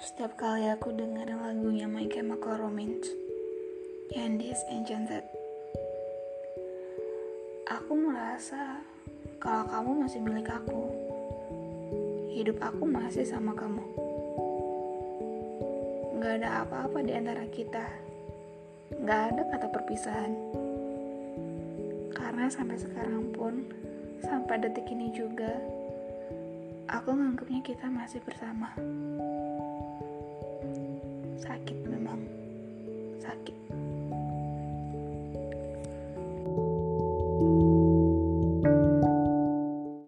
kali aku dengerin lagunya My Chemical Romance Candice Enchanted Aku merasa kalau kamu masih milik aku Hidup aku masih sama kamu. Gak ada apa-apa di antara kita. Gak ada kata perpisahan. Karena sampai sekarang pun Sampai detik ini juga Aku nganggapnya kita masih bersama Aqui